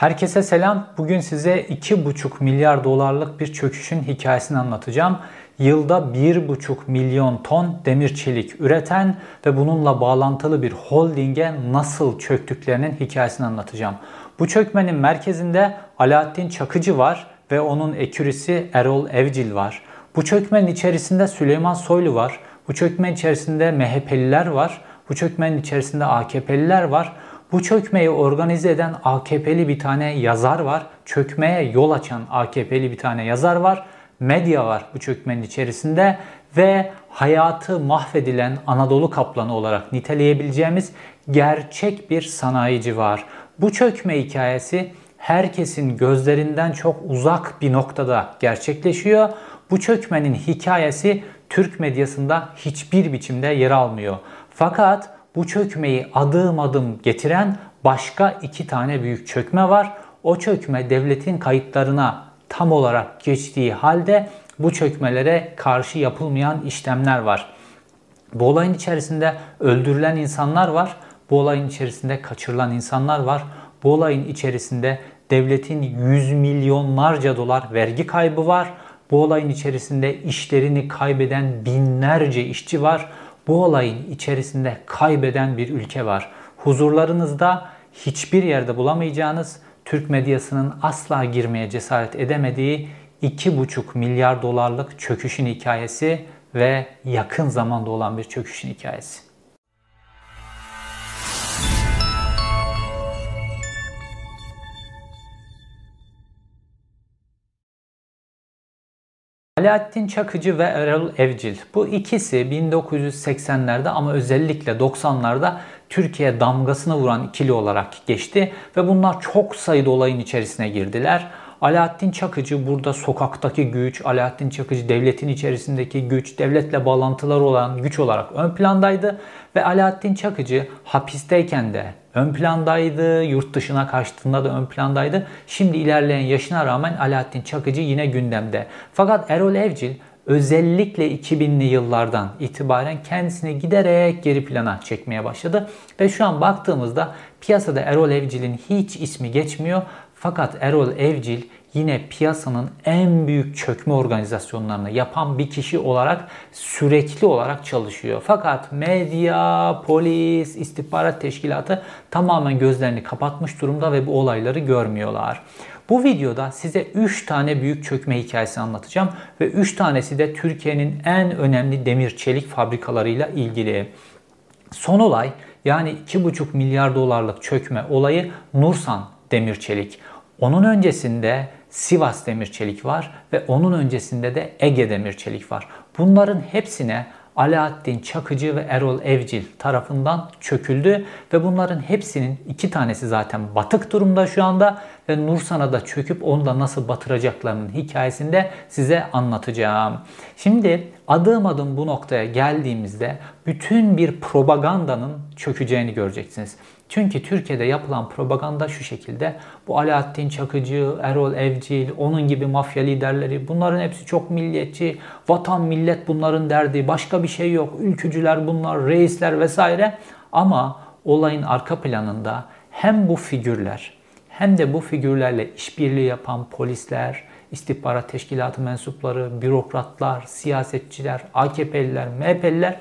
Herkese selam. Bugün size 2,5 milyar dolarlık bir çöküşün hikayesini anlatacağım. Yılda 1,5 milyon ton demir çelik üreten ve bununla bağlantılı bir holdinge nasıl çöktüklerinin hikayesini anlatacağım. Bu çökmenin merkezinde Alaaddin Çakıcı var ve onun ekürisi Erol Evcil var. Bu çökmenin içerisinde Süleyman Soylu var. Bu çökmenin içerisinde MHP'liler var. Bu çökmenin içerisinde AKP'liler var. Bu çökmeyi organize eden AKP'li bir tane yazar var. Çökmeye yol açan AKP'li bir tane yazar var. Medya var bu çökmenin içerisinde ve hayatı mahvedilen Anadolu kaplanı olarak niteleyebileceğimiz gerçek bir sanayici var. Bu çökme hikayesi herkesin gözlerinden çok uzak bir noktada gerçekleşiyor. Bu çökmenin hikayesi Türk medyasında hiçbir biçimde yer almıyor. Fakat bu çökmeyi adım adım getiren başka iki tane büyük çökme var. O çökme devletin kayıtlarına tam olarak geçtiği halde bu çökmelere karşı yapılmayan işlemler var. Bu olayın içerisinde öldürülen insanlar var. Bu olayın içerisinde kaçırılan insanlar var. Bu olayın içerisinde devletin yüz milyonlarca dolar vergi kaybı var. Bu olayın içerisinde işlerini kaybeden binlerce işçi var bu olayın içerisinde kaybeden bir ülke var. Huzurlarınızda hiçbir yerde bulamayacağınız, Türk medyasının asla girmeye cesaret edemediği 2,5 milyar dolarlık çöküşün hikayesi ve yakın zamanda olan bir çöküşün hikayesi. Alaaddin Çakıcı ve Erol Evcil. Bu ikisi 1980'lerde ama özellikle 90'larda Türkiye damgasını vuran ikili olarak geçti ve bunlar çok sayıda olayın içerisine girdiler. Alaaddin Çakıcı burada sokaktaki güç, Alaaddin Çakıcı devletin içerisindeki güç, devletle bağlantıları olan güç olarak ön plandaydı ve Alaaddin Çakıcı hapisteyken de ön plandaydı, yurt dışına kaçtığında da ön plandaydı. Şimdi ilerleyen yaşına rağmen Alaaddin Çakıcı yine gündemde. Fakat Erol Evcil özellikle 2000'li yıllardan itibaren kendisini giderek geri plana çekmeye başladı. Ve şu an baktığımızda piyasada Erol Evcil'in hiç ismi geçmiyor. Fakat Erol Evcil yine piyasanın en büyük çökme organizasyonlarını yapan bir kişi olarak sürekli olarak çalışıyor. Fakat medya, polis, istihbarat teşkilatı tamamen gözlerini kapatmış durumda ve bu olayları görmüyorlar. Bu videoda size 3 tane büyük çökme hikayesi anlatacağım ve 3 tanesi de Türkiye'nin en önemli demir çelik fabrikalarıyla ilgili. Son olay yani 2,5 milyar dolarlık çökme olayı Nursan Demir Çelik. Onun öncesinde Sivas Demir Çelik var ve onun öncesinde de Ege Demir Çelik var. Bunların hepsine Alaaddin Çakıcı ve Erol Evcil tarafından çöküldü ve bunların hepsinin iki tanesi zaten batık durumda şu anda ve Nursan'a da çöküp onu da nasıl batıracaklarının hikayesini de size anlatacağım. Şimdi adım adım bu noktaya geldiğimizde bütün bir propagandanın çökeceğini göreceksiniz. Çünkü Türkiye'de yapılan propaganda şu şekilde. Bu Alaaddin Çakıcı, Erol Evcil, onun gibi mafya liderleri bunların hepsi çok milliyetçi. Vatan millet bunların derdi. Başka bir şey yok. Ülkücüler bunlar, reisler vesaire. Ama olayın arka planında hem bu figürler hem de bu figürlerle işbirliği yapan polisler, istihbarat teşkilatı mensupları, bürokratlar, siyasetçiler, AKP'liler, MHP'liler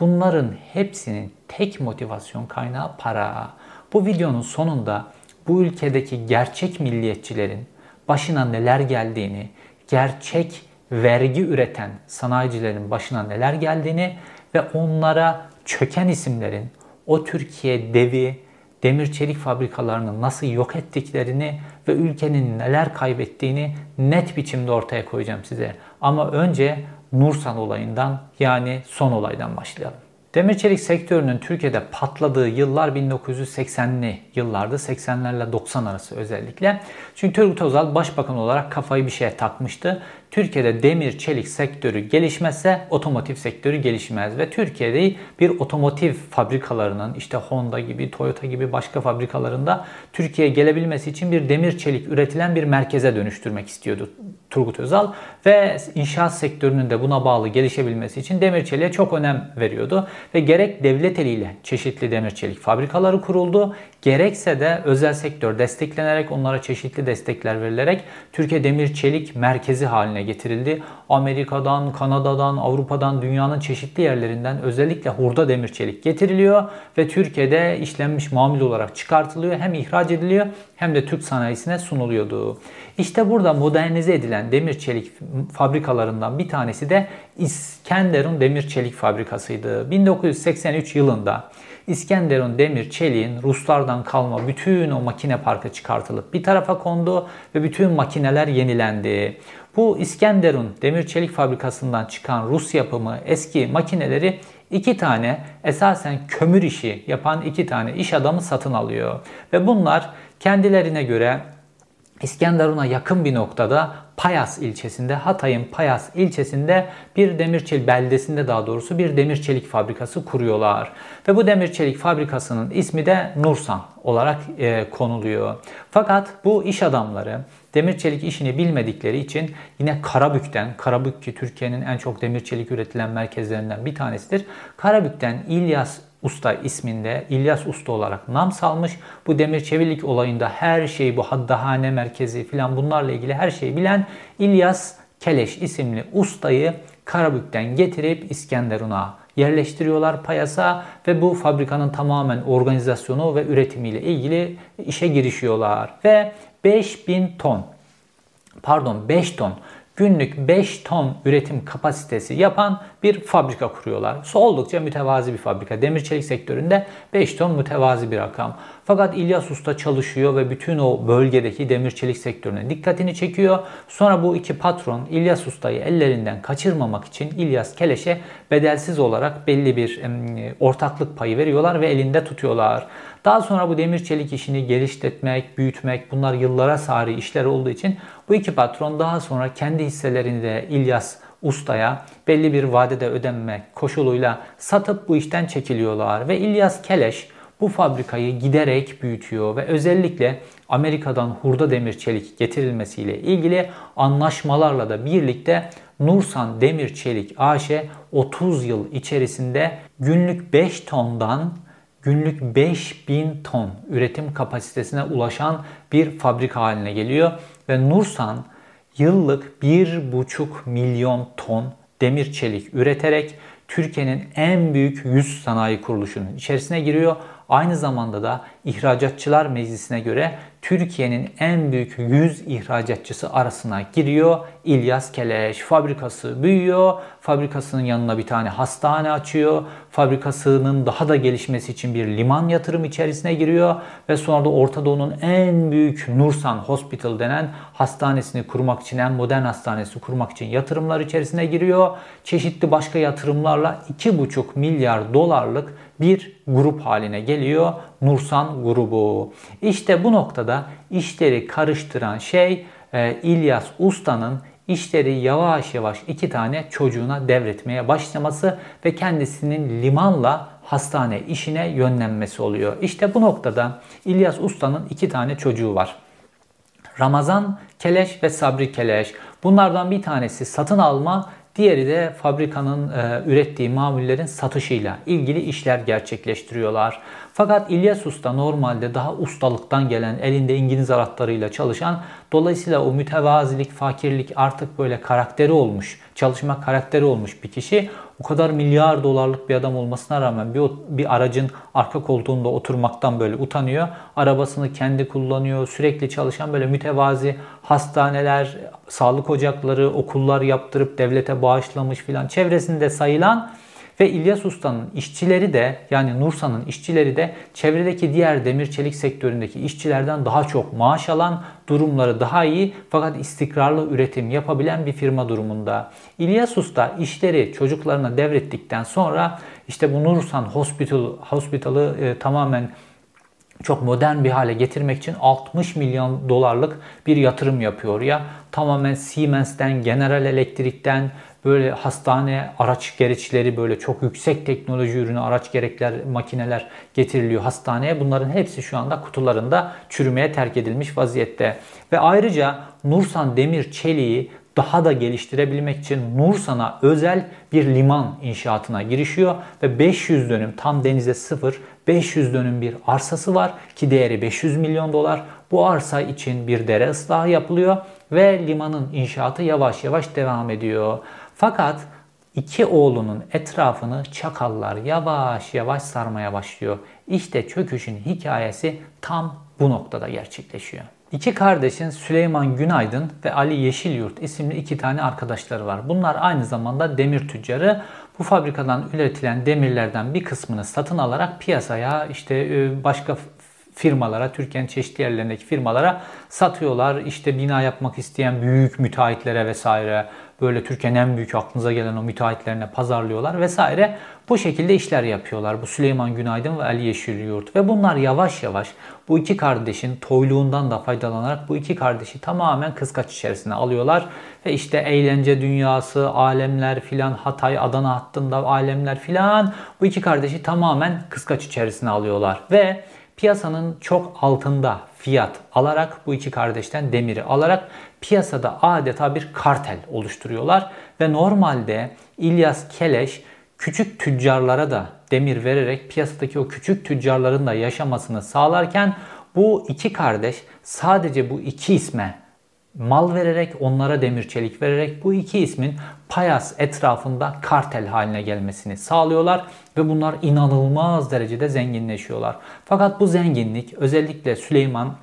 bunların hepsinin tek motivasyon kaynağı para. Bu videonun sonunda bu ülkedeki gerçek milliyetçilerin başına neler geldiğini, gerçek vergi üreten sanayicilerin başına neler geldiğini ve onlara çöken isimlerin o Türkiye devi, demir çelik fabrikalarını nasıl yok ettiklerini ve ülkenin neler kaybettiğini net biçimde ortaya koyacağım size. Ama önce Nursan olayından yani son olaydan başlayalım. Demir çelik sektörünün Türkiye'de patladığı yıllar 1980'li yıllardı. 80'lerle 90 arası özellikle. Çünkü Turgut Özal başbakan olarak kafayı bir şeye takmıştı. Türkiye'de demir çelik sektörü gelişmezse otomotiv sektörü gelişmez ve Türkiye'de bir otomotiv fabrikalarının işte Honda gibi, Toyota gibi başka fabrikalarında Türkiye'ye gelebilmesi için bir demir çelik üretilen bir merkeze dönüştürmek istiyordu Turgut Özal ve inşaat sektörünün de buna bağlı gelişebilmesi için demir çeliğe çok önem veriyordu ve gerek devlet eliyle çeşitli demir çelik fabrikaları kuruldu gerekse de özel sektör desteklenerek onlara çeşitli destekler verilerek Türkiye Demir Çelik merkezi haline getirildi. Amerika'dan, Kanada'dan, Avrupa'dan, dünyanın çeşitli yerlerinden özellikle hurda demir çelik getiriliyor ve Türkiye'de işlenmiş mamul olarak çıkartılıyor. Hem ihraç ediliyor hem de Türk sanayisine sunuluyordu. İşte burada modernize edilen demir çelik fabrikalarından bir tanesi de İskenderun Demir Çelik Fabrikası'ydı. 1983 yılında İskenderun Demir Çelik'in Ruslardan kalma bütün o makine parkı çıkartılıp bir tarafa kondu ve bütün makineler yenilendi. Bu İskenderun Demir Çelik Fabrikası'ndan çıkan Rus yapımı eski makineleri iki tane esasen kömür işi yapan iki tane iş adamı satın alıyor. Ve bunlar kendilerine göre İskenderun'a yakın bir noktada Payas ilçesinde, Hatay'ın Payas ilçesinde bir demir çelik beldesinde daha doğrusu bir demir çelik fabrikası kuruyorlar. Ve bu demir çelik fabrikasının ismi de Nursan olarak e, konuluyor. Fakat bu iş adamları demir çelik işini bilmedikleri için yine Karabük'ten, Karabük ki Türkiye'nin en çok demir çelik üretilen merkezlerinden bir tanesidir. Karabük'ten İlyas Usta isminde İlyas Usta olarak nam salmış. Bu demir çevilik olayında her şeyi bu haddahane merkezi filan bunlarla ilgili her şeyi bilen İlyas Keleş isimli ustayı Karabük'ten getirip İskenderun'a yerleştiriyorlar payasa ve bu fabrikanın tamamen organizasyonu ve üretimiyle ilgili işe girişiyorlar. Ve 5000 ton pardon 5 ton günlük 5 ton üretim kapasitesi yapan bir fabrika kuruyorlar. Oldukça mütevazi bir fabrika. Demir çelik sektöründe 5 ton mütevazi bir rakam. Fakat İlyas Usta çalışıyor ve bütün o bölgedeki demir çelik sektörüne dikkatini çekiyor. Sonra bu iki patron İlyas Usta'yı ellerinden kaçırmamak için İlyas Keleş'e bedelsiz olarak belli bir ortaklık payı veriyorlar ve elinde tutuyorlar. Daha sonra bu demir çelik işini geliştirmek, büyütmek bunlar yıllara sari işler olduğu için bu iki patron daha sonra kendi hisselerini de İlyas ustaya belli bir vadede ödenmek koşuluyla satıp bu işten çekiliyorlar ve İlyas Keleş bu fabrikayı giderek büyütüyor ve özellikle Amerika'dan hurda demir çelik getirilmesiyle ilgili anlaşmalarla da birlikte Nursan Demir Çelik AŞ 30 yıl içerisinde günlük 5 tondan günlük 5000 ton üretim kapasitesine ulaşan bir fabrika haline geliyor ve Nursan yıllık 1,5 milyon ton demir çelik üreterek Türkiye'nin en büyük yüz sanayi kuruluşunun içerisine giriyor. Aynı zamanda da İhracatçılar Meclisi'ne göre Türkiye'nin en büyük 100 ihracatçısı arasına giriyor. İlyas Keleş fabrikası büyüyor. Fabrikasının yanına bir tane hastane açıyor. Fabrikasının daha da gelişmesi için bir liman yatırım içerisine giriyor. Ve sonra da Orta Doğu'nun en büyük Nursan Hospital denen hastanesini kurmak için, en modern hastanesi kurmak için yatırımlar içerisine giriyor. Çeşitli başka yatırımlarla 2,5 milyar dolarlık bir grup haline geliyor. Nursan grubu. İşte bu noktada işleri karıştıran şey e, İlyas Usta'nın işleri yavaş yavaş iki tane çocuğuna devretmeye başlaması ve kendisinin limanla hastane işine yönlenmesi oluyor. İşte bu noktada İlyas Usta'nın iki tane çocuğu var. Ramazan Keleş ve Sabri Keleş. Bunlardan bir tanesi satın alma, Diğeri de fabrikanın e, ürettiği mamullerin satışıyla ilgili işler gerçekleştiriyorlar. Fakat İlyas Usta normalde daha ustalıktan gelen, elinde İngiliz anahtarıyla çalışan, dolayısıyla o mütevazilik, fakirlik artık böyle karakteri olmuş, çalışma karakteri olmuş bir kişi. O kadar milyar dolarlık bir adam olmasına rağmen bir, bir aracın arka koltuğunda oturmaktan böyle utanıyor. Arabasını kendi kullanıyor. Sürekli çalışan böyle mütevazi hastaneler, sağlık ocakları, okullar yaptırıp devlete bağışlamış filan çevresinde sayılan ve İlyas Usta'nın işçileri de yani Nursa'nın işçileri de çevredeki diğer demir çelik sektöründeki işçilerden daha çok maaş alan, durumları daha iyi fakat istikrarlı üretim yapabilen bir firma durumunda. İlyas Usta işleri çocuklarına devrettikten sonra işte bu Nursan Hospital, Hospital'ı e, tamamen çok modern bir hale getirmek için 60 milyon dolarlık bir yatırım yapıyor ya. Tamamen Siemens'ten, General Electric'ten, böyle hastane araç gereçleri böyle çok yüksek teknoloji ürünü araç gerekler makineler getiriliyor hastaneye. Bunların hepsi şu anda kutularında çürümeye terk edilmiş vaziyette. Ve ayrıca Nursan Demir Çeliği daha da geliştirebilmek için Nursan'a özel bir liman inşaatına girişiyor ve 500 dönüm tam denize sıfır 500 dönüm bir arsası var ki değeri 500 milyon dolar. Bu arsa için bir dere ıslahı yapılıyor ve limanın inşaatı yavaş yavaş devam ediyor. Fakat iki oğlunun etrafını çakallar yavaş yavaş sarmaya başlıyor. İşte çöküşün hikayesi tam bu noktada gerçekleşiyor. İki kardeşin Süleyman Günaydın ve Ali Yeşilyurt isimli iki tane arkadaşları var. Bunlar aynı zamanda demir tüccarı. Bu fabrikadan üretilen demirlerden bir kısmını satın alarak piyasaya işte e, başka firmalara, Türkiye'nin çeşitli yerlerindeki firmalara satıyorlar. İşte bina yapmak isteyen büyük müteahhitlere vesaire böyle Türkiye'nin en büyük aklınıza gelen o müteahhitlerine pazarlıyorlar vesaire. Bu şekilde işler yapıyorlar. Bu Süleyman Günaydın ve Ali Yeşilyurt. Ve bunlar yavaş yavaş bu iki kardeşin toyluğundan da faydalanarak bu iki kardeşi tamamen kıskaç içerisine alıyorlar. Ve işte eğlence dünyası, alemler filan, Hatay, Adana hattında alemler filan bu iki kardeşi tamamen kıskaç içerisine alıyorlar. Ve piyasanın çok altında fiyat alarak bu iki kardeşten demiri alarak piyasada adeta bir kartel oluşturuyorlar. Ve normalde İlyas Keleş küçük tüccarlara da demir vererek piyasadaki o küçük tüccarların da yaşamasını sağlarken bu iki kardeş sadece bu iki isme mal vererek, onlara demir çelik vererek bu iki ismin Payas etrafında kartel haline gelmesini sağlıyorlar ve bunlar inanılmaz derecede zenginleşiyorlar. Fakat bu zenginlik özellikle Süleyman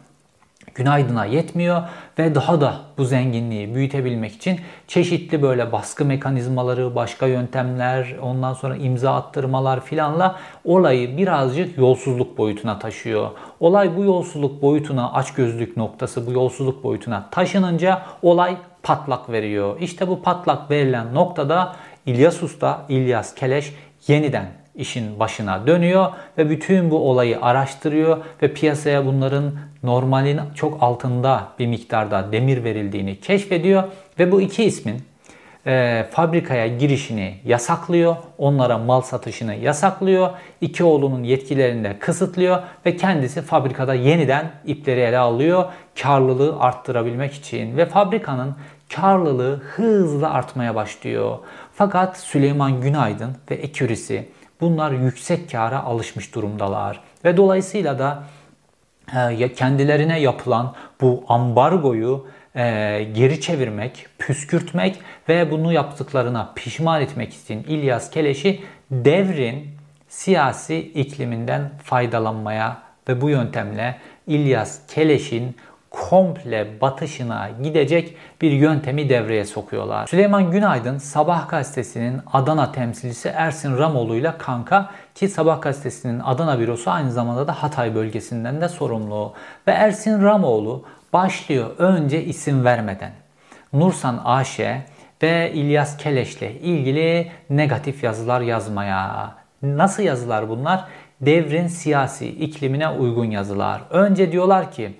Günaydın'a yetmiyor ve daha da bu zenginliği büyütebilmek için çeşitli böyle baskı mekanizmaları, başka yöntemler, ondan sonra imza attırmalar filanla olayı birazcık yolsuzluk boyutuna taşıyor. Olay bu yolsuzluk boyutuna, açgözlük noktası bu yolsuzluk boyutuna taşınınca olay patlak veriyor. İşte bu patlak verilen noktada İlyas Usta, İlyas Keleş yeniden işin başına dönüyor ve bütün bu olayı araştırıyor ve piyasaya bunların normalin çok altında bir miktarda demir verildiğini keşfediyor ve bu iki ismin e, fabrikaya girişini yasaklıyor, onlara mal satışını yasaklıyor, iki oğlunun yetkilerini de kısıtlıyor ve kendisi fabrikada yeniden ipleri ele alıyor karlılığı arttırabilmek için ve fabrikanın karlılığı hızla artmaya başlıyor. Fakat Süleyman Günaydın ve ekürisi bunlar yüksek kâra alışmış durumdalar ve dolayısıyla da kendilerine yapılan bu ambargoyu e, geri çevirmek, püskürtmek ve bunu yaptıklarına pişman etmek için İlyas Keleş'i devrin siyasi ikliminden faydalanmaya ve bu yöntemle İlyas Keleş'in komple batışına gidecek bir yöntemi devreye sokuyorlar. Süleyman Günaydın Sabah gazetesinin Adana temsilcisi Ersin Ramoğlu ile kanka ki Sabah gazetesinin Adana bürosu aynı zamanda da Hatay bölgesinden de sorumlu. Ve Ersin Ramoğlu başlıyor önce isim vermeden. Nursan AŞ ve İlyas Keleş'le ilgili negatif yazılar yazmaya. Nasıl yazılar bunlar? Devrin siyasi iklimine uygun yazılar. Önce diyorlar ki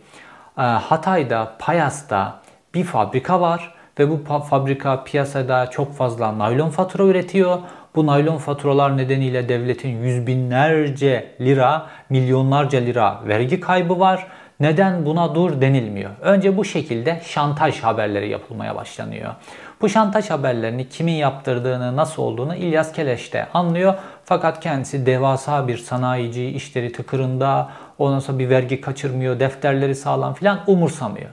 Hatay'da, Payas'ta bir fabrika var ve bu fabrika piyasada çok fazla naylon fatura üretiyor. Bu naylon faturalar nedeniyle devletin yüz binlerce lira, milyonlarca lira vergi kaybı var. Neden buna dur denilmiyor. Önce bu şekilde şantaj haberleri yapılmaya başlanıyor. Bu şantaj haberlerini kimin yaptırdığını, nasıl olduğunu İlyas Keleş de anlıyor. Fakat kendisi devasa bir sanayici, işleri tıkırında, ondan sonra bir vergi kaçırmıyor, defterleri sağlam filan umursamıyor.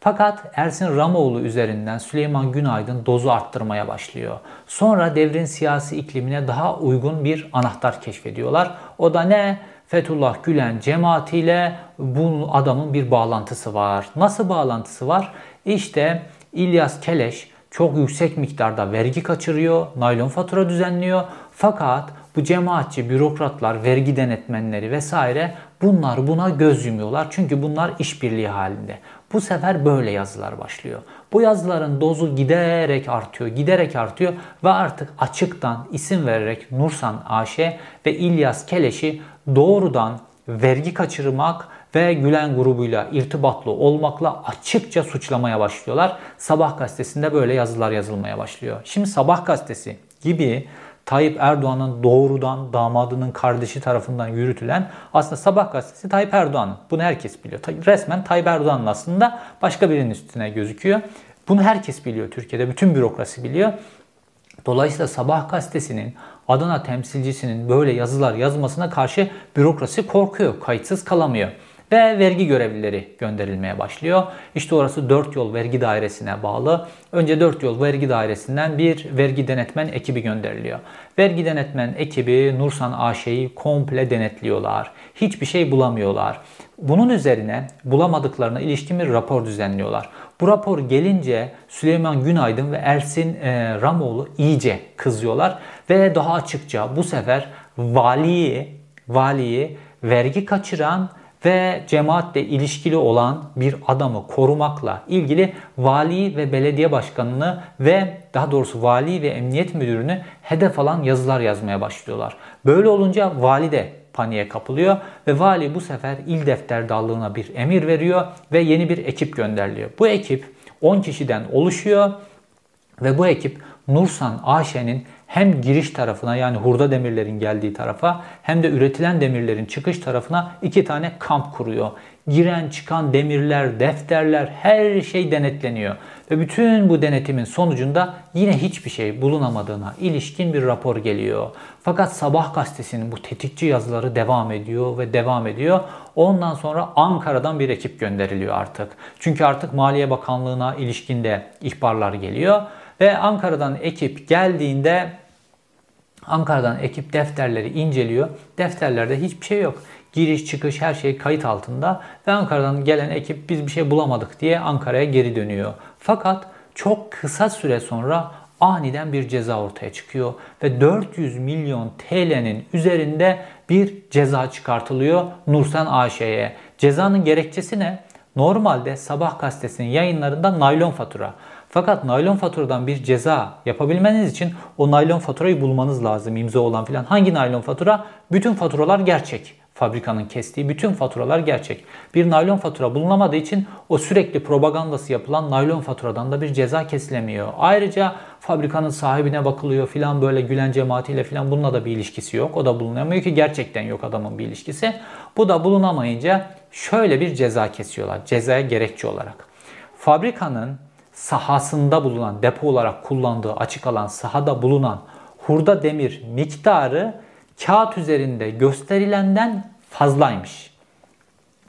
Fakat Ersin Ramoğlu üzerinden Süleyman Günaydın dozu arttırmaya başlıyor. Sonra devrin siyasi iklimine daha uygun bir anahtar keşfediyorlar. O da ne? Fethullah Gülen cemaatiyle bu adamın bir bağlantısı var. Nasıl bağlantısı var? İşte İlyas Keleş çok yüksek miktarda vergi kaçırıyor, naylon fatura düzenliyor. Fakat bu cemaatçi bürokratlar, vergi denetmenleri vesaire bunlar buna göz yumuyorlar. Çünkü bunlar işbirliği halinde. Bu sefer böyle yazılar başlıyor. Bu yazıların dozu giderek artıyor, giderek artıyor ve artık açıktan isim vererek Nursan AŞ ve İlyas Keleş'i doğrudan vergi kaçırmak ve Gülen grubuyla irtibatlı olmakla açıkça suçlamaya başlıyorlar. Sabah gazetesinde böyle yazılar yazılmaya başlıyor. Şimdi Sabah gazetesi gibi Tayyip Erdoğan'ın doğrudan damadının kardeşi tarafından yürütülen aslında Sabah gazetesi Tayyip Erdoğan'ın. Bunu herkes biliyor. Resmen Tayyip Erdoğan'ın aslında başka birinin üstüne gözüküyor. Bunu herkes biliyor Türkiye'de. Bütün bürokrasi biliyor. Dolayısıyla Sabah gazetesinin Adana temsilcisinin böyle yazılar yazmasına karşı bürokrasi korkuyor, kayıtsız kalamıyor ve vergi görevlileri gönderilmeye başlıyor. İşte orası 4 yol vergi dairesine bağlı. Önce 4 yol vergi dairesinden bir vergi denetmen ekibi gönderiliyor. Vergi denetmen ekibi Nursan AŞ'yi komple denetliyorlar. Hiçbir şey bulamıyorlar. Bunun üzerine bulamadıklarına ilişkin bir rapor düzenliyorlar. Bu rapor gelince Süleyman Günaydın ve Ersin e, Ramoğlu iyice kızıyorlar ve daha açıkça bu sefer valiyi, valiyi vergi kaçıran ve cemaatle ilişkili olan bir adamı korumakla ilgili vali ve belediye başkanını ve daha doğrusu vali ve emniyet müdürünü hedef alan yazılar yazmaya başlıyorlar. Böyle olunca vali de paniğe kapılıyor ve vali bu sefer il defterdallığına bir emir veriyor ve yeni bir ekip gönderiliyor. Bu ekip 10 kişiden oluşuyor ve bu ekip Nursan AŞ'nin hem giriş tarafına yani hurda demirlerin geldiği tarafa hem de üretilen demirlerin çıkış tarafına iki tane kamp kuruyor. Giren çıkan demirler, defterler her şey denetleniyor. Ve bütün bu denetimin sonucunda yine hiçbir şey bulunamadığına ilişkin bir rapor geliyor. Fakat Sabah gazetesinin bu tetikçi yazıları devam ediyor ve devam ediyor. Ondan sonra Ankara'dan bir ekip gönderiliyor artık. Çünkü artık Maliye Bakanlığı'na ilişkinde ihbarlar geliyor. Ve Ankara'dan ekip geldiğinde Ankara'dan ekip defterleri inceliyor. Defterlerde hiçbir şey yok. Giriş çıkış her şey kayıt altında ve Ankara'dan gelen ekip biz bir şey bulamadık diye Ankara'ya geri dönüyor. Fakat çok kısa süre sonra aniden bir ceza ortaya çıkıyor ve 400 milyon TL'nin üzerinde bir ceza çıkartılıyor Nursen AŞ'ye. Cezanın gerekçesi ne? Normalde Sabah gazetesinin yayınlarında naylon fatura. Fakat naylon faturadan bir ceza yapabilmeniz için o naylon faturayı bulmanız lazım imza olan filan. Hangi naylon fatura? Bütün faturalar gerçek. Fabrikanın kestiği bütün faturalar gerçek. Bir naylon fatura bulunamadığı için o sürekli propagandası yapılan naylon faturadan da bir ceza kesilemiyor. Ayrıca fabrikanın sahibine bakılıyor filan böyle Gülen cemaatiyle filan bununla da bir ilişkisi yok. O da bulunamıyor ki gerçekten yok adamın bir ilişkisi. Bu da bulunamayınca şöyle bir ceza kesiyorlar. Cezaya gerekçe olarak. Fabrikanın sahasında bulunan depo olarak kullandığı açık alan sahada bulunan hurda demir miktarı kağıt üzerinde gösterilenden fazlaymış.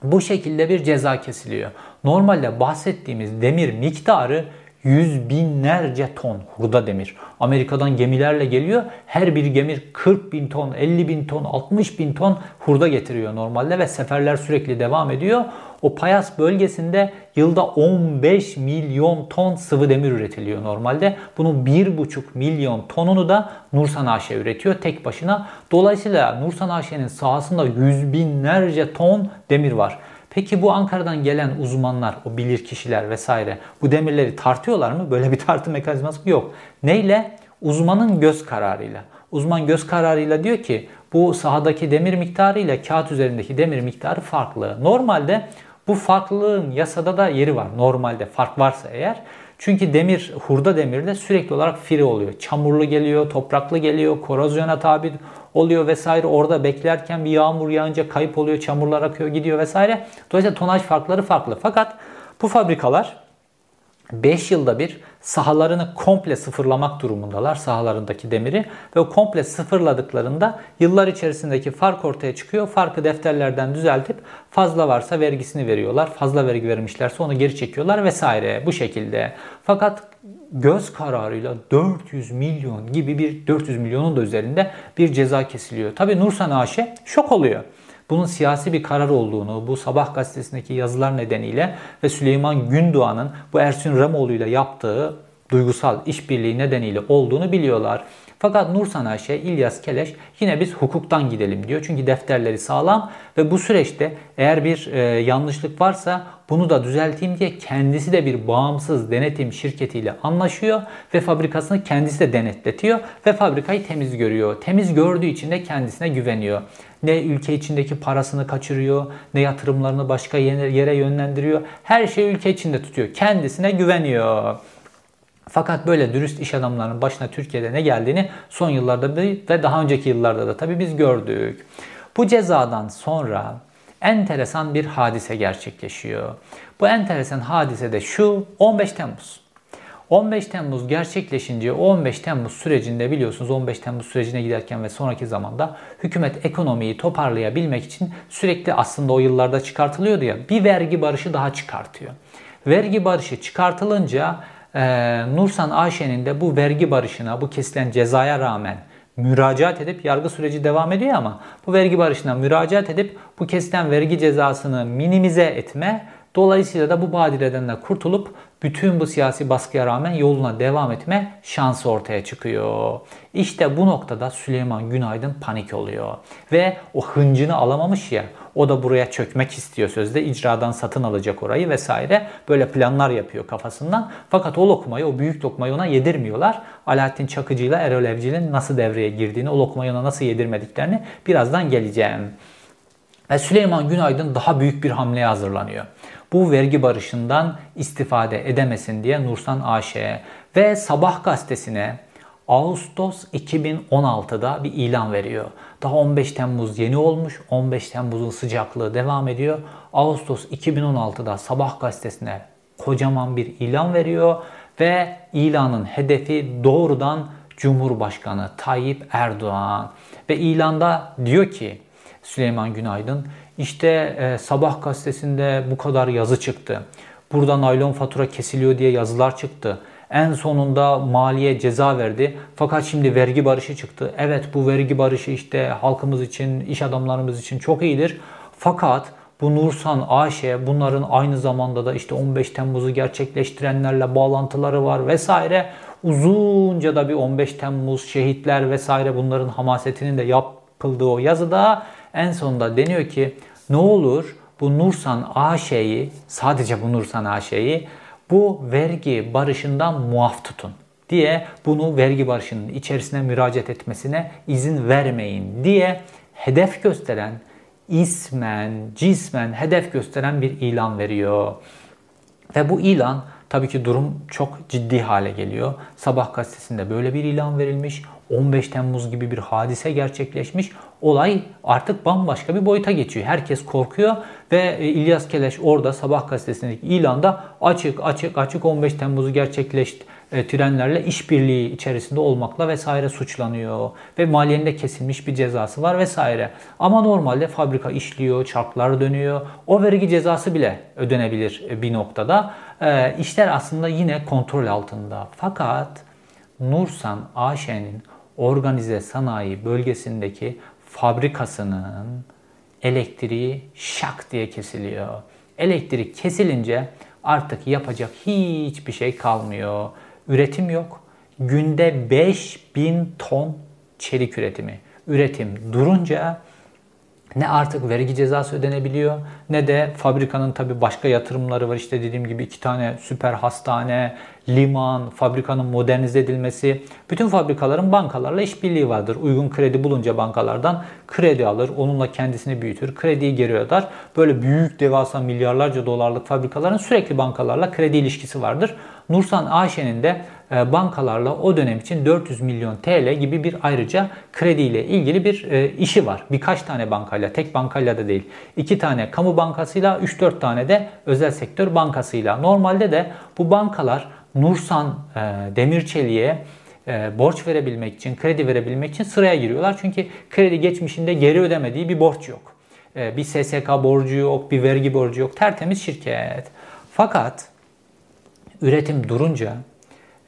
Bu şekilde bir ceza kesiliyor. Normalde bahsettiğimiz demir miktarı yüz binlerce ton hurda demir. Amerika'dan gemilerle geliyor. Her bir gemi 40 bin ton, 50 bin ton, 60 bin ton hurda getiriyor normalde ve seferler sürekli devam ediyor. O Payas bölgesinde yılda 15 milyon ton sıvı demir üretiliyor normalde. Bunun 1,5 milyon tonunu da Nursan AŞ üretiyor tek başına. Dolayısıyla Nursan AŞ'nin sahasında yüz binlerce ton demir var. Peki bu Ankara'dan gelen uzmanlar, o bilir kişiler vesaire bu demirleri tartıyorlar mı? Böyle bir tartı mekanizması yok. Neyle? Uzmanın göz kararıyla. Uzman göz kararıyla diyor ki bu sahadaki demir miktarı ile kağıt üzerindeki demir miktarı farklı. Normalde bu farklılığın yasada da yeri var. Normalde fark varsa eğer. Çünkü demir, hurda demirde sürekli olarak firi oluyor. Çamurlu geliyor, topraklı geliyor, korozyona tabi oluyor vesaire. Orada beklerken bir yağmur yağınca kayıp oluyor, çamurlar akıyor gidiyor vesaire. Dolayısıyla tonaj farkları farklı. Fakat bu fabrikalar 5 yılda bir sahalarını komple sıfırlamak durumundalar sahalarındaki demiri ve o komple sıfırladıklarında yıllar içerisindeki fark ortaya çıkıyor. Farkı defterlerden düzeltip fazla varsa vergisini veriyorlar. Fazla vergi vermişlerse onu geri çekiyorlar vesaire bu şekilde. Fakat göz kararıyla 400 milyon gibi bir 400 milyonun da üzerinde bir ceza kesiliyor. Tabi Nursan AŞ şok oluyor bunun siyasi bir karar olduğunu, bu Sabah gazetesindeki yazılar nedeniyle ve Süleyman Gündoğan'ın bu Ersun Ramoğlu ile yaptığı duygusal işbirliği nedeniyle olduğunu biliyorlar. Fakat Nur Sanaşe, İlyas Keleş yine biz hukuktan gidelim diyor. Çünkü defterleri sağlam ve bu süreçte eğer bir e, yanlışlık varsa bunu da düzelteyim diye kendisi de bir bağımsız denetim şirketiyle anlaşıyor ve fabrikasını kendisi de denetletiyor ve fabrikayı temiz görüyor. Temiz gördüğü için de kendisine güveniyor. Ne ülke içindeki parasını kaçırıyor, ne yatırımlarını başka yere yönlendiriyor. Her şeyi ülke içinde tutuyor. Kendisine güveniyor. Fakat böyle dürüst iş adamlarının başına Türkiye'de ne geldiğini son yıllarda ve daha önceki yıllarda da tabii biz gördük. Bu cezadan sonra enteresan bir hadise gerçekleşiyor. Bu enteresan hadise de şu 15 Temmuz. 15 Temmuz gerçekleşince o 15 Temmuz sürecinde biliyorsunuz 15 Temmuz sürecine giderken ve sonraki zamanda hükümet ekonomiyi toparlayabilmek için sürekli aslında o yıllarda çıkartılıyordu ya bir vergi barışı daha çıkartıyor. Vergi barışı çıkartılınca e, Nursan Ayşe'nin de bu vergi barışına bu kesilen cezaya rağmen müracaat edip yargı süreci devam ediyor ama bu vergi barışına müracaat edip bu kesilen vergi cezasını minimize etme Dolayısıyla da bu badireden de kurtulup bütün bu siyasi baskıya rağmen yoluna devam etme şansı ortaya çıkıyor. İşte bu noktada Süleyman Günaydın panik oluyor. Ve o hıncını alamamış ya o da buraya çökmek istiyor sözde. icradan satın alacak orayı vesaire. Böyle planlar yapıyor kafasından. Fakat o lokmayı, o büyük lokmayı ona yedirmiyorlar. Alaaddin Çakıcı ile Erol Evcil'in nasıl devreye girdiğini, o lokmayı ona nasıl yedirmediklerini birazdan geleceğim. Ve Süleyman Günaydın daha büyük bir hamleye hazırlanıyor bu vergi barışından istifade edemesin diye Nursan AŞ'ye ve Sabah gazetesine Ağustos 2016'da bir ilan veriyor. Daha 15 Temmuz yeni olmuş. 15 Temmuz'un sıcaklığı devam ediyor. Ağustos 2016'da Sabah gazetesine kocaman bir ilan veriyor ve ilanın hedefi doğrudan Cumhurbaşkanı Tayyip Erdoğan ve ilanda diyor ki Süleyman Günaydın işte e, Sabah gazetesinde bu kadar yazı çıktı. Burada naylon fatura kesiliyor diye yazılar çıktı. En sonunda maliye ceza verdi. Fakat şimdi vergi barışı çıktı. Evet bu vergi barışı işte halkımız için, iş adamlarımız için çok iyidir. Fakat bu Nursan AŞ bunların aynı zamanda da işte 15 Temmuz'u gerçekleştirenlerle bağlantıları var vesaire. Uzunca da bir 15 Temmuz şehitler vesaire bunların hamasetinin de yapıldığı o yazıda en sonunda deniyor ki ne olur bu Nursan AŞ'yi sadece bu Nursan AŞ'yi bu vergi barışından muaf tutun diye bunu vergi barışının içerisine müracaat etmesine izin vermeyin diye hedef gösteren ismen, cismen hedef gösteren bir ilan veriyor. Ve bu ilan tabii ki durum çok ciddi hale geliyor. Sabah gazetesinde böyle bir ilan verilmiş. 15 Temmuz gibi bir hadise gerçekleşmiş. Olay artık bambaşka bir boyuta geçiyor. Herkes korkuyor ve e, İlyas Keleş orada Sabah gazetesindeki ilanda açık açık açık 15 Temmuz'u gerçekleştirenlerle işbirliği içerisinde olmakla vesaire suçlanıyor. Ve maliyende kesilmiş bir cezası var vesaire. Ama normalde fabrika işliyor, çarklar dönüyor. O vergi cezası bile ödenebilir bir noktada. E, işler aslında yine kontrol altında. Fakat Nursan AŞ'nin organize sanayi bölgesindeki fabrikasının elektriği şak diye kesiliyor. Elektrik kesilince artık yapacak hiçbir şey kalmıyor. Üretim yok. Günde 5000 ton çelik üretimi. Üretim durunca ne artık vergi cezası ödenebiliyor ne de fabrikanın tabi başka yatırımları var. İşte dediğim gibi iki tane süper hastane, liman, fabrikanın modernize edilmesi. Bütün fabrikaların bankalarla işbirliği vardır. Uygun kredi bulunca bankalardan kredi alır. Onunla kendisini büyütür. Krediyi geri öder. Böyle büyük devasa milyarlarca dolarlık fabrikaların sürekli bankalarla kredi ilişkisi vardır. Nursan AŞ'nin de bankalarla o dönem için 400 milyon TL gibi bir ayrıca krediyle ilgili bir e, işi var. Birkaç tane bankayla, tek bankayla da değil. iki tane kamu bankasıyla, 3-4 tane de özel sektör bankasıyla. Normalde de bu bankalar Nursan e, Demirçeli'ye borç verebilmek için, kredi verebilmek için sıraya giriyorlar. Çünkü kredi geçmişinde geri ödemediği bir borç yok. Bir SSK borcu yok, bir vergi borcu yok. Tertemiz şirket. Fakat üretim durunca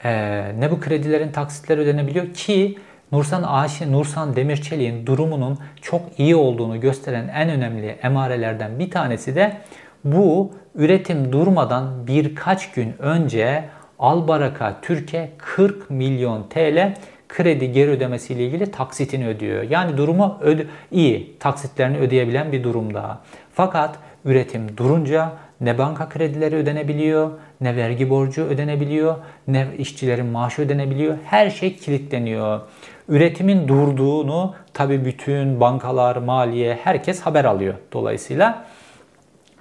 e, ne bu kredilerin taksitleri ödenebiliyor ki Nursan Aşi, Nursan Demirçelik'in durumunun çok iyi olduğunu gösteren en önemli emarelerden bir tanesi de bu üretim durmadan birkaç gün önce Albaraka Türkiye 40 milyon TL kredi geri ödemesi ile ilgili taksitini ödüyor. Yani durumu öde iyi, taksitlerini ödeyebilen bir durumda. Fakat üretim durunca ne banka kredileri ödenebiliyor, ne vergi borcu ödenebiliyor, ne işçilerin maaşı ödenebiliyor. Her şey kilitleniyor. Üretimin durduğunu tabii bütün bankalar, maliye herkes haber alıyor dolayısıyla.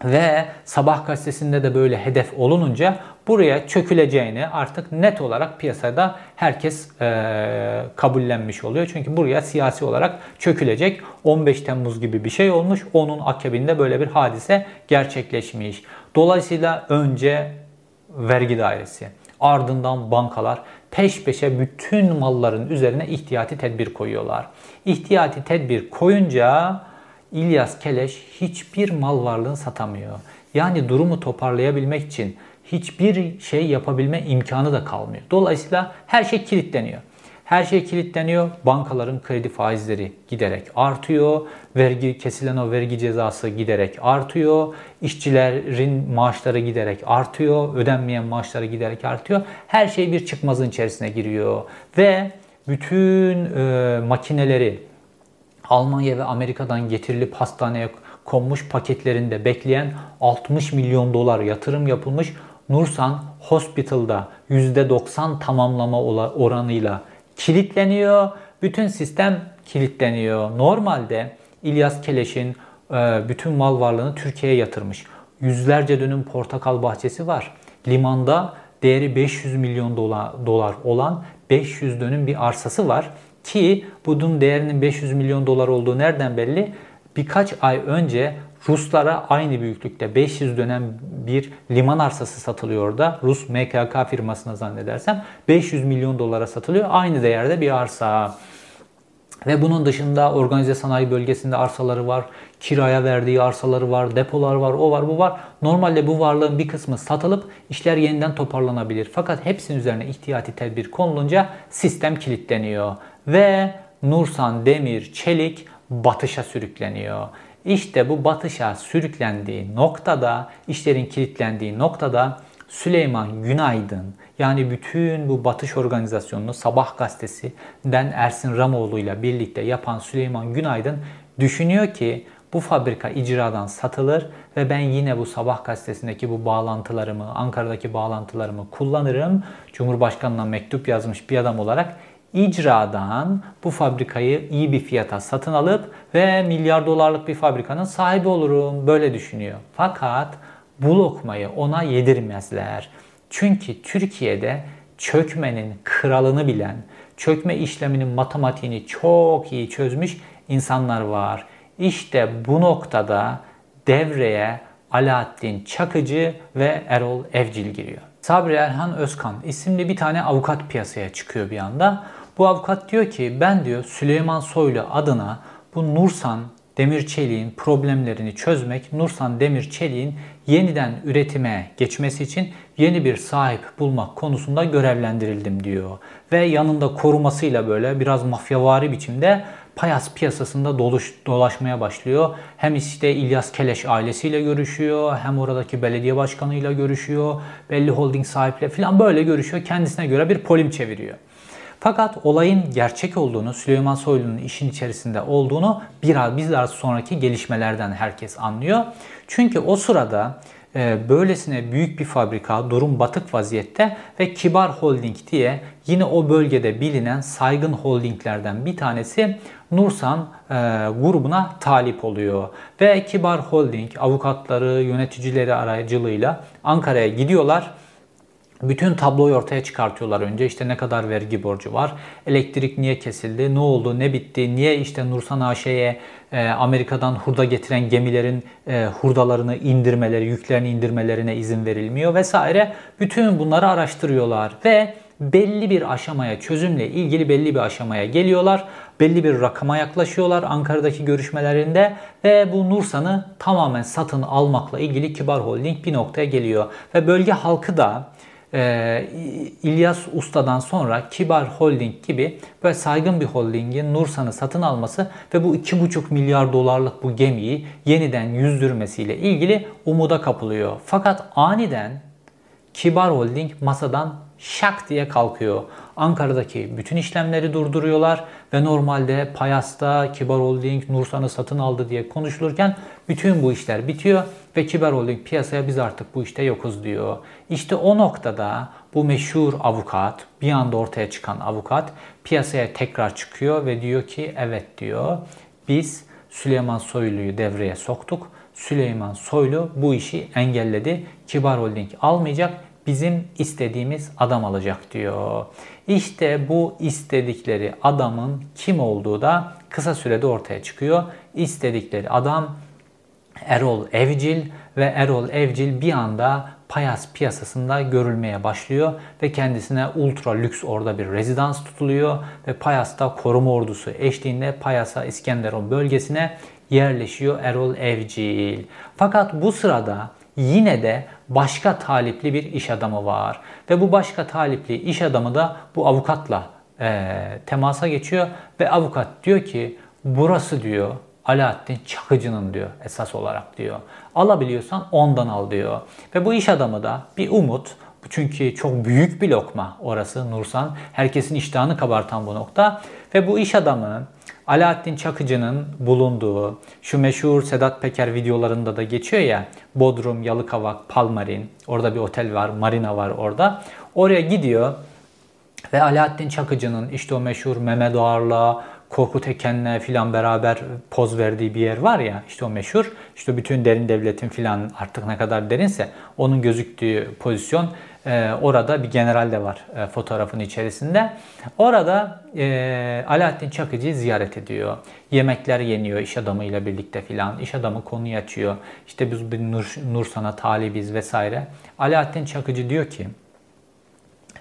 Ve Sabah gazetesinde de böyle hedef olununca buraya çöküleceğini artık net olarak piyasada herkes e, kabullenmiş oluyor. Çünkü buraya siyasi olarak çökülecek 15 Temmuz gibi bir şey olmuş. Onun akabinde böyle bir hadise gerçekleşmiş. Dolayısıyla önce vergi dairesi, Ardından bankalar peş peşe bütün malların üzerine ihtiyati tedbir koyuyorlar. İhtiyati tedbir koyunca İlyas Keleş hiçbir mal varlığını satamıyor. Yani durumu toparlayabilmek için hiçbir şey yapabilme imkanı da kalmıyor. Dolayısıyla her şey kilitleniyor. Her şey kilitleniyor. Bankaların kredi faizleri giderek artıyor. Vergi kesilen o vergi cezası giderek artıyor. İşçilerin maaşları giderek artıyor. Ödenmeyen maaşları giderek artıyor. Her şey bir çıkmazın içerisine giriyor. Ve bütün e, makineleri Almanya ve Amerika'dan getirilip hastaneye konmuş paketlerinde bekleyen 60 milyon dolar yatırım yapılmış Nursan Hospital'da %90 tamamlama oranıyla kilitleniyor. Bütün sistem kilitleniyor. Normalde İlyas Keleş'in e, bütün mal varlığını Türkiye'ye yatırmış. Yüzlerce dönüm portakal bahçesi var. Limanda değeri 500 milyon dolar olan 500 dönüm bir arsası var. Ki bunun değerinin 500 milyon dolar olduğu nereden belli? Birkaç ay önce Ruslara aynı büyüklükte 500 dönem bir liman arsası satılıyor da Rus MKK firmasına zannedersem 500 milyon dolara satılıyor. Aynı değerde bir arsa. Ve bunun dışında organize sanayi bölgesinde arsaları var, kiraya verdiği arsaları var, depolar var, o var, bu var. Normalde bu varlığın bir kısmı satılıp işler yeniden toparlanabilir. Fakat hepsinin üzerine ihtiyati tedbir konulunca sistem kilitleniyor. Ve Nursan Demir Çelik batışa sürükleniyor. İşte bu batışa sürüklendiği noktada, işlerin kilitlendiği noktada Süleyman Günaydın yani bütün bu batış organizasyonunu Sabah gazetesinden Ersin Ramoğlu ile birlikte yapan Süleyman Günaydın düşünüyor ki bu fabrika icradan satılır ve ben yine bu Sabah gazetesindeki bu bağlantılarımı, Ankara'daki bağlantılarımı kullanırım. Cumhurbaşkanına mektup yazmış bir adam olarak icradan bu fabrikayı iyi bir fiyata satın alıp ve milyar dolarlık bir fabrikanın sahibi olurum. Böyle düşünüyor. Fakat bu lokmayı ona yedirmezler. Çünkü Türkiye'de çökmenin kralını bilen, çökme işleminin matematiğini çok iyi çözmüş insanlar var. İşte bu noktada devreye Alaaddin Çakıcı ve Erol Evcil giriyor. Sabri Erhan Özkan isimli bir tane avukat piyasaya çıkıyor bir anda. Bu avukat diyor ki ben diyor Süleyman Soylu adına bu Nursan Demir Çelik'in problemlerini çözmek, Nursan Demir Çelik'in yeniden üretime geçmesi için yeni bir sahip bulmak konusunda görevlendirildim diyor. Ve yanında korumasıyla böyle biraz mafyavari biçimde payas piyasasında doluş, dolaşmaya başlıyor. Hem işte İlyas Keleş ailesiyle görüşüyor, hem oradaki belediye başkanıyla görüşüyor, belli holding sahiple falan böyle görüşüyor. Kendisine göre bir polim çeviriyor. Fakat olayın gerçek olduğunu, Süleyman Soylu'nun işin içerisinde olduğunu biraz bizler sonraki gelişmelerden herkes anlıyor. Çünkü o sırada e, böylesine büyük bir fabrika durum batık vaziyette ve Kibar Holding diye yine o bölgede bilinen saygın holdinglerden bir tanesi Nursan e, grubuna talip oluyor. Ve Kibar Holding avukatları, yöneticileri aracılığıyla Ankara'ya gidiyorlar bütün tabloyu ortaya çıkartıyorlar önce. İşte ne kadar vergi borcu var, elektrik niye kesildi, ne oldu, ne bitti, niye işte Nursan AŞ'ye e, Amerika'dan hurda getiren gemilerin e, hurdalarını indirmeleri, yüklerini indirmelerine izin verilmiyor vesaire. Bütün bunları araştırıyorlar ve belli bir aşamaya, çözümle ilgili belli bir aşamaya geliyorlar. Belli bir rakama yaklaşıyorlar Ankara'daki görüşmelerinde ve bu Nursan'ı tamamen satın almakla ilgili Kibar Holding bir noktaya geliyor. Ve bölge halkı da e, İlyas Usta'dan sonra Kibar Holding gibi böyle saygın bir holdingin Nursan'ı satın alması ve bu 2,5 milyar dolarlık bu gemiyi yeniden yüzdürmesiyle ilgili umuda kapılıyor. Fakat aniden Kibar Holding masadan şak diye kalkıyor. Ankara'daki bütün işlemleri durduruyorlar ve normalde Payas'ta Kibar Holding Nursan'ı satın aldı diye konuşulurken bütün bu işler bitiyor ve Kibar Holding piyasaya biz artık bu işte yokuz diyor. İşte o noktada bu meşhur avukat, bir anda ortaya çıkan avukat piyasaya tekrar çıkıyor ve diyor ki evet diyor biz Süleyman Soylu'yu devreye soktuk. Süleyman Soylu bu işi engelledi. Kibar Holding almayacak bizim istediğimiz adam alacak diyor. İşte bu istedikleri adamın kim olduğu da kısa sürede ortaya çıkıyor. İstedikleri adam Erol Evcil ve Erol Evcil bir anda Payas piyasasında görülmeye başlıyor ve kendisine ultra lüks orada bir rezidans tutuluyor ve Payas'ta koruma ordusu eşliğinde Payas'a İskenderun bölgesine yerleşiyor Erol Evcil. Fakat bu sırada yine de başka talipli bir iş adamı var. Ve bu başka talipli iş adamı da bu avukatla e, temasa geçiyor ve avukat diyor ki burası diyor Alaaddin Çakıcı'nın diyor esas olarak diyor. Alabiliyorsan ondan al diyor. Ve bu iş adamı da bir umut. Çünkü çok büyük bir lokma orası Nursan. Herkesin iştahını kabartan bu nokta. Ve bu iş adamı Alaaddin Çakıcı'nın bulunduğu şu meşhur Sedat Peker videolarında da geçiyor ya Bodrum, Yalıkavak, Palmarin orada bir otel var, marina var orada. Oraya gidiyor ve Alaaddin Çakıcı'nın işte o meşhur Mehmet Ağar'la, Korkut Eken'le filan beraber poz verdiği bir yer var ya işte o meşhur. İşte bütün derin devletin filan artık ne kadar derinse onun gözüktüğü pozisyon e, orada bir general de var e, fotoğrafın içerisinde. Orada e, Alaaddin Çakıcı'yı ziyaret ediyor. Yemekler yeniyor iş adamıyla birlikte filan. İş adamı konuyu açıyor. İşte biz bir Nur, Nur sana talibiz vesaire. Alaaddin Çakıcı diyor ki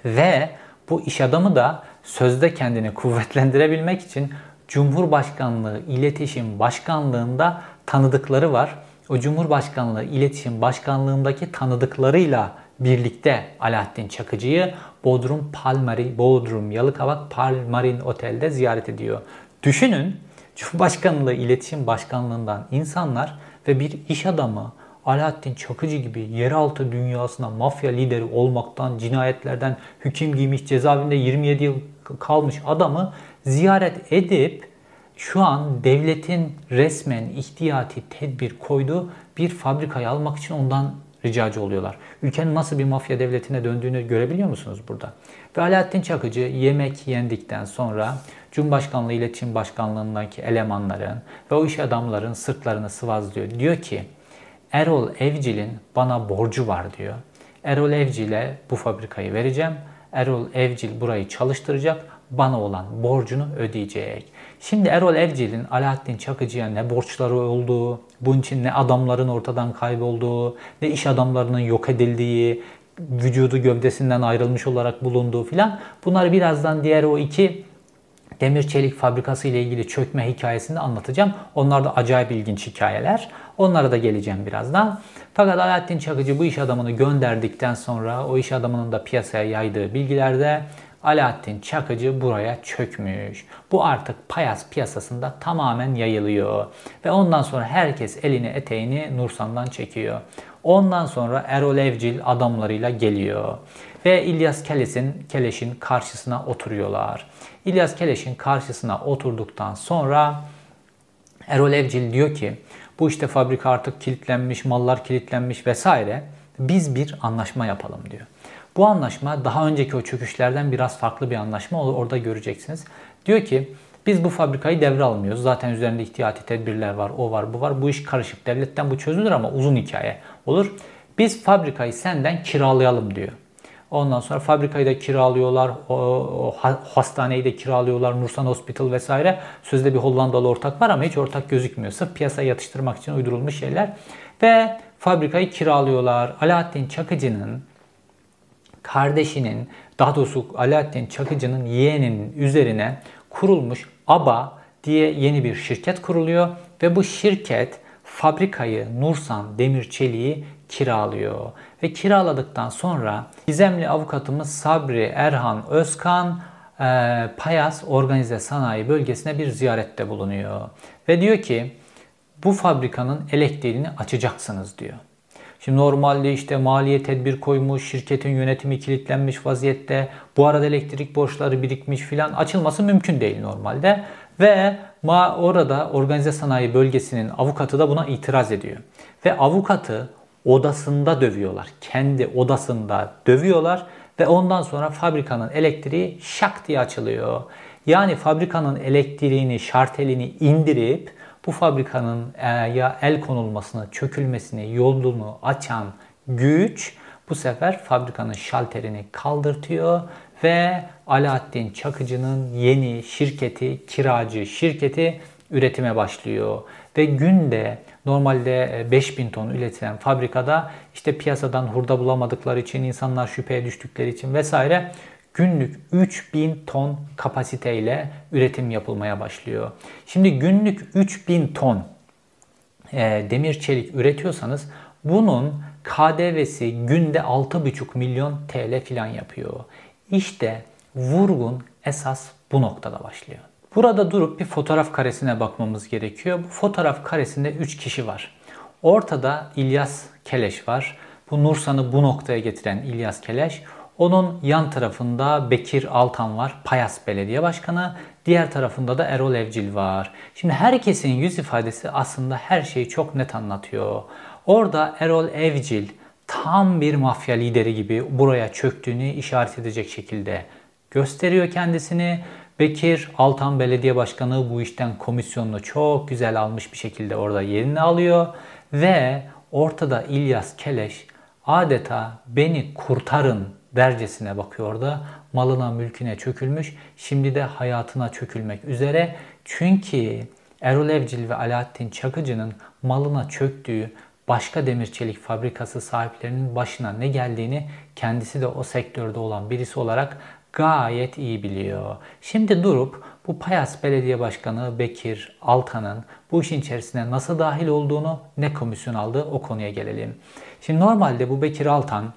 ve bu iş adamı da sözde kendini kuvvetlendirebilmek için Cumhurbaşkanlığı İletişim Başkanlığında tanıdıkları var. O Cumhurbaşkanlığı İletişim Başkanlığındaki tanıdıklarıyla birlikte Alaaddin Çakıcı'yı Bodrum Palmari, Bodrum Yalıkavak Palmarin Otel'de ziyaret ediyor. Düşünün Cumhurbaşkanlığı İletişim Başkanlığından insanlar ve bir iş adamı Alaaddin Çakıcı gibi yeraltı dünyasına mafya lideri olmaktan, cinayetlerden hüküm giymiş, cezaevinde 27 yıl kalmış adamı ziyaret edip şu an devletin resmen ihtiyati tedbir koyduğu bir fabrikayı almak için ondan ricacı oluyorlar. Ülkenin nasıl bir mafya devletine döndüğünü görebiliyor musunuz burada? Ve Alaaddin Çakıcı yemek yendikten sonra Cumhurbaşkanlığı İletişim Başkanlığındaki elemanların ve o iş adamların sırtlarını sıvazlıyor. Diyor ki Erol Evcil'in bana borcu var diyor. Erol Evcil'e bu fabrikayı vereceğim. Erol Evcil burayı çalıştıracak. Bana olan borcunu ödeyecek. Şimdi Erol Evcil'in Alaaddin Çakıcı'ya ne borçları olduğu, bunun için ne adamların ortadan kaybolduğu, ne iş adamlarının yok edildiği, vücudu gövdesinden ayrılmış olarak bulunduğu filan. Bunlar birazdan diğer o iki demir çelik fabrikası ile ilgili çökme hikayesini anlatacağım. Onlar da acayip ilginç hikayeler. Onlara da geleceğim birazdan. Fakat Alaaddin Çakıcı bu iş adamını gönderdikten sonra o iş adamının da piyasaya yaydığı bilgilerde Alaaddin Çakıcı buraya çökmüş. Bu artık payas piyasasında tamamen yayılıyor. Ve ondan sonra herkes elini eteğini Nursan'dan çekiyor. Ondan sonra Erol Evcil adamlarıyla geliyor. Ve İlyas Keleş'in Keleş'in karşısına oturuyorlar. İlyas Keleş'in karşısına oturduktan sonra Erol Evcil diyor ki bu işte fabrika artık kilitlenmiş, mallar kilitlenmiş vesaire. Biz bir anlaşma yapalım diyor. Bu anlaşma daha önceki o çöküşlerden biraz farklı bir anlaşma. Orada göreceksiniz. Diyor ki biz bu fabrikayı devralmıyoruz. Zaten üzerinde ihtiyati tedbirler var, o var, bu var. Bu iş karışık. Devletten bu çözülür ama uzun hikaye olur. Biz fabrikayı senden kiralayalım diyor. Ondan sonra fabrikayı da kiralıyorlar, o, hastaneyi de kiralıyorlar, Nursan Hospital vesaire. Sözde bir Hollandalı ortak var ama hiç ortak gözükmüyor. Sırf piyasaya yatıştırmak için uydurulmuş şeyler. Ve fabrikayı kiralıyorlar. Alaaddin Çakıcı'nın kardeşinin, daha doğrusu Alaaddin Çakıcı'nın yeğeninin üzerine kurulmuş ABA diye yeni bir şirket kuruluyor ve bu şirket fabrikayı Nursan Demir Çeliği kiralıyor. Ve kiraladıktan sonra gizemli avukatımız Sabri Erhan Özkan e, Payas Organize Sanayi Bölgesi'ne bir ziyarette bulunuyor. Ve diyor ki bu fabrikanın elektriğini açacaksınız diyor. Şimdi normalde işte maliye tedbir koymuş, şirketin yönetimi kilitlenmiş vaziyette. Bu arada elektrik borçları birikmiş filan açılması mümkün değil normalde. Ve ma orada organize sanayi bölgesinin avukatı da buna itiraz ediyor. Ve avukatı odasında dövüyorlar. Kendi odasında dövüyorlar ve ondan sonra fabrikanın elektriği şak diye açılıyor. Yani fabrikanın elektriğini, şartelini indirip bu fabrikanın e, ya el konulmasını, çökülmesini, yolunu açan güç bu sefer fabrikanın şalterini kaldırtıyor ve Alaaddin Çakıcı'nın yeni şirketi, kiracı şirketi üretime başlıyor. Ve günde Normalde 5000 ton üretilen fabrikada işte piyasadan hurda bulamadıkları için, insanlar şüpheye düştükleri için vesaire günlük 3000 ton kapasiteyle üretim yapılmaya başlıyor. Şimdi günlük 3000 ton e, demir çelik üretiyorsanız bunun KDV'si günde 6,5 milyon TL filan yapıyor. İşte vurgun esas bu noktada başlıyor. Burada durup bir fotoğraf karesine bakmamız gerekiyor. Bu fotoğraf karesinde 3 kişi var. Ortada İlyas Keleş var. Bu Nursan'ı bu noktaya getiren İlyas Keleş. Onun yan tarafında Bekir Altan var, Payas Belediye Başkanı. Diğer tarafında da Erol Evcil var. Şimdi herkesin yüz ifadesi aslında her şeyi çok net anlatıyor. Orada Erol Evcil tam bir mafya lideri gibi buraya çöktüğünü işaret edecek şekilde gösteriyor kendisini. Bekir Altan Belediye Başkanı bu işten komisyonunu çok güzel almış bir şekilde orada yerini alıyor ve ortada İlyas Keleş adeta beni kurtarın dercesine bakıyor da malına mülküne çökülmüş. Şimdi de hayatına çökülmek üzere. Çünkü Erol Evcil ve Alaaddin Çakıcı'nın malına çöktüğü başka demir çelik fabrikası sahiplerinin başına ne geldiğini kendisi de o sektörde olan birisi olarak gayet iyi biliyor. Şimdi durup bu Payas Belediye Başkanı Bekir Altan'ın bu işin içerisine nasıl dahil olduğunu, ne komisyon aldığı o konuya gelelim. Şimdi normalde bu Bekir Altan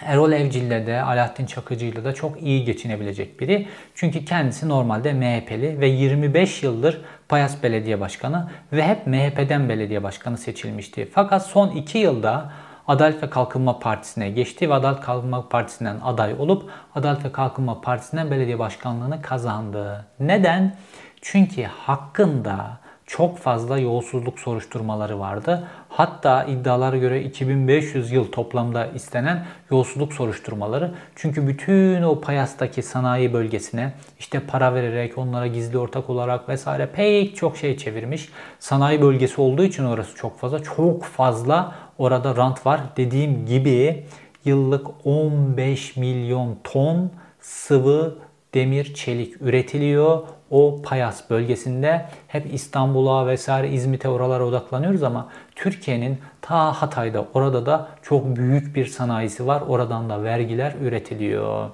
Erol Evcil'le de Alaaddin Çakıcı'yla da çok iyi geçinebilecek biri. Çünkü kendisi normalde MHP'li ve 25 yıldır Payas Belediye Başkanı ve hep MHP'den belediye başkanı seçilmişti. Fakat son 2 yılda Adalet ve Kalkınma Partisi'ne geçti ve Adalet Kalkınma Partisi'nden aday olup Adalet ve Kalkınma Partisi'nden belediye başkanlığını kazandı. Neden? Çünkü hakkında çok fazla yolsuzluk soruşturmaları vardı. Hatta iddialara göre 2500 yıl toplamda istenen yolsuzluk soruşturmaları. Çünkü bütün o Payas'taki sanayi bölgesine işte para vererek onlara gizli ortak olarak vesaire pek çok şey çevirmiş. Sanayi bölgesi olduğu için orası çok fazla. Çok fazla orada rant var. Dediğim gibi yıllık 15 milyon ton sıvı demir çelik üretiliyor o Payas bölgesinde hep İstanbul'a vesaire İzmit'e oralara odaklanıyoruz ama Türkiye'nin ta Hatay'da orada da çok büyük bir sanayisi var. Oradan da vergiler üretiliyor.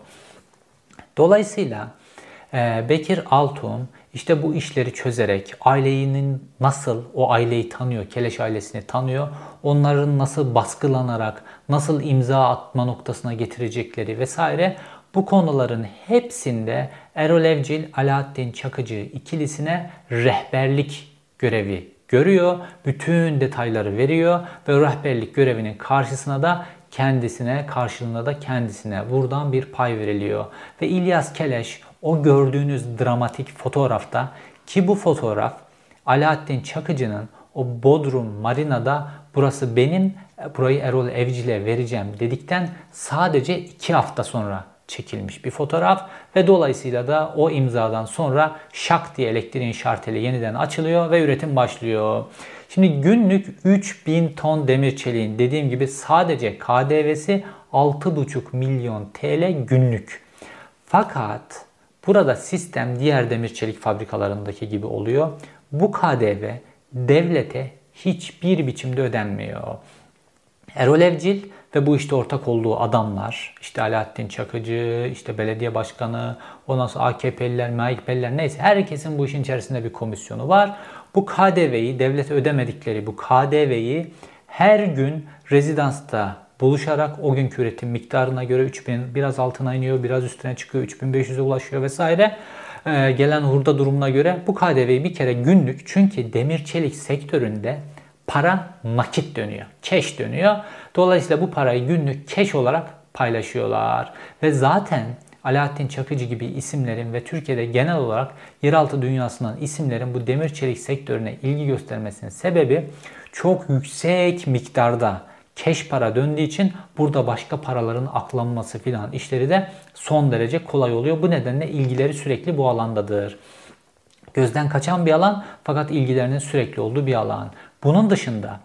Dolayısıyla e, Bekir Altun işte bu işleri çözerek ailenin nasıl o aileyi tanıyor, Keleş ailesini tanıyor, onların nasıl baskılanarak, nasıl imza atma noktasına getirecekleri vesaire bu konuların hepsinde Erol Evcil, Alaaddin Çakıcı ikilisine rehberlik görevi görüyor. Bütün detayları veriyor ve rehberlik görevinin karşısına da kendisine, karşılığında da kendisine buradan bir pay veriliyor. Ve İlyas Keleş o gördüğünüz dramatik fotoğrafta ki bu fotoğraf Alaaddin Çakıcı'nın o Bodrum Marina'da burası benim burayı Erol Evcil'e vereceğim dedikten sadece iki hafta sonra çekilmiş bir fotoğraf ve dolayısıyla da o imzadan sonra şak diye elektriğin şarteli yeniden açılıyor ve üretim başlıyor. Şimdi günlük 3000 ton demir çeliğin dediğim gibi sadece KDV'si 6,5 milyon TL günlük. Fakat burada sistem diğer demir çelik fabrikalarındaki gibi oluyor. Bu KDV devlete hiçbir biçimde ödenmiyor. Erol Evcil ve bu işte ortak olduğu adamlar, işte Alaaddin Çakıcı, işte belediye başkanı, ondan sonra AKP'liler, MHP'liler neyse herkesin bu işin içerisinde bir komisyonu var. Bu KDV'yi, devlete ödemedikleri bu KDV'yi her gün rezidansta buluşarak o günkü üretim miktarına göre 3000 biraz altına iniyor, biraz üstüne çıkıyor, 3500'e ulaşıyor vesaire. Ee, gelen hurda durumuna göre bu KDV'yi bir kere günlük çünkü demir çelik sektöründe para nakit dönüyor. Cash dönüyor. Dolayısıyla bu parayı günlük cash olarak paylaşıyorlar. Ve zaten Alaaddin Çakıcı gibi isimlerin ve Türkiye'de genel olarak yeraltı dünyasından isimlerin bu demir çelik sektörüne ilgi göstermesinin sebebi çok yüksek miktarda cash para döndüğü için burada başka paraların aklanması filan işleri de son derece kolay oluyor. Bu nedenle ilgileri sürekli bu alandadır. Gözden kaçan bir alan fakat ilgilerinin sürekli olduğu bir alan. Bunun dışında